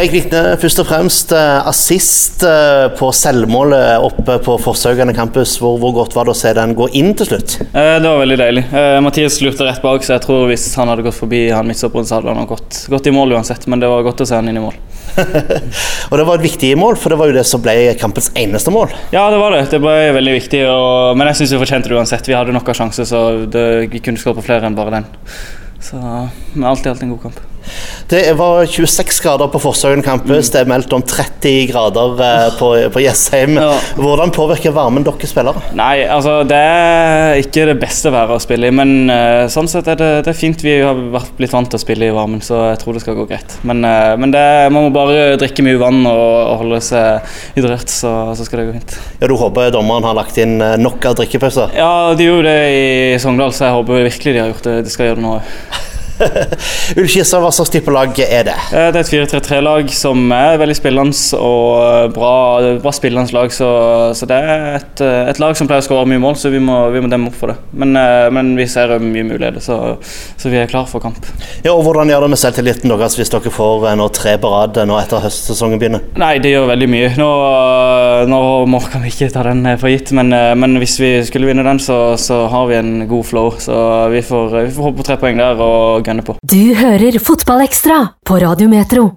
Erik Vikne, først og fremst eh, assist eh, på selvmålet oppe på Forsøkende campus. Hvor, hvor, godt var det å se den gå inn til slutt? Eh, det var veldig deilig. Mathias lurte rett bak, så jeg tror hvis han hadde gått forbi han midtstopperen, så hadde han gått, gått i mål uansett. Men det var godt å se han inn i mål. og det var et viktig mål, for det var jo det som ble kampens eneste mål. Ja, det var det. Det ble veldig viktig. Og, men jeg syns vi fortjente det uansett. Vi hadde nok av sjanser, så det, vi kunne skåret på flere enn bare den. Så men alt i alt en god kamp. Det var 26 grader på Forsøyen campus. Mm. Det er meldt om 30 grader eh, på, på Jessheim. Ja. Hvordan påvirker varmen dere spillere? Nei, altså Det er ikke det beste været å spille i, men uh, sånn sett er det, det, er fint. Vi har vært blitt vant til å spille i varmen, så jeg tror det skal gå greit. Men, uh, men det, man må bare drikke mye vann og, og holde seg hydrert, så, så, skal det gå fint. Ja, Du håper dommeren har lagt inn nok av drikkepauser? Ja, de gjorde det i Sogndal, så jeg håper virkelig de har gjort det. De skal gjøre det nå òg. Ullkisa, hva slags type lag er det? Eh, det er et 4-3-3-lag som er veldig spillende og bra, bra spillende lag. Så, så, det er et, et, lag som pleier å skåre mye mål, så vi må, vi må demme opp for det. Men, eh, men vi ser mye muligheter, så, så, vi er klare for kamp. Ja, og Hvordan gjør det med selvtilliten deres hvis dere får eh, nå tre på rad nå etter høstsesongen begynner? Nei, det gjør veldig mye. Nå, nå må, kan vi ikke ta den for gitt, men, men hvis vi skulle vinne den, så, så, har vi en god flow. Så vi får, vi får håpe på tre poeng der. og gønne på. Du hører Fotballekstra på Radio Metro.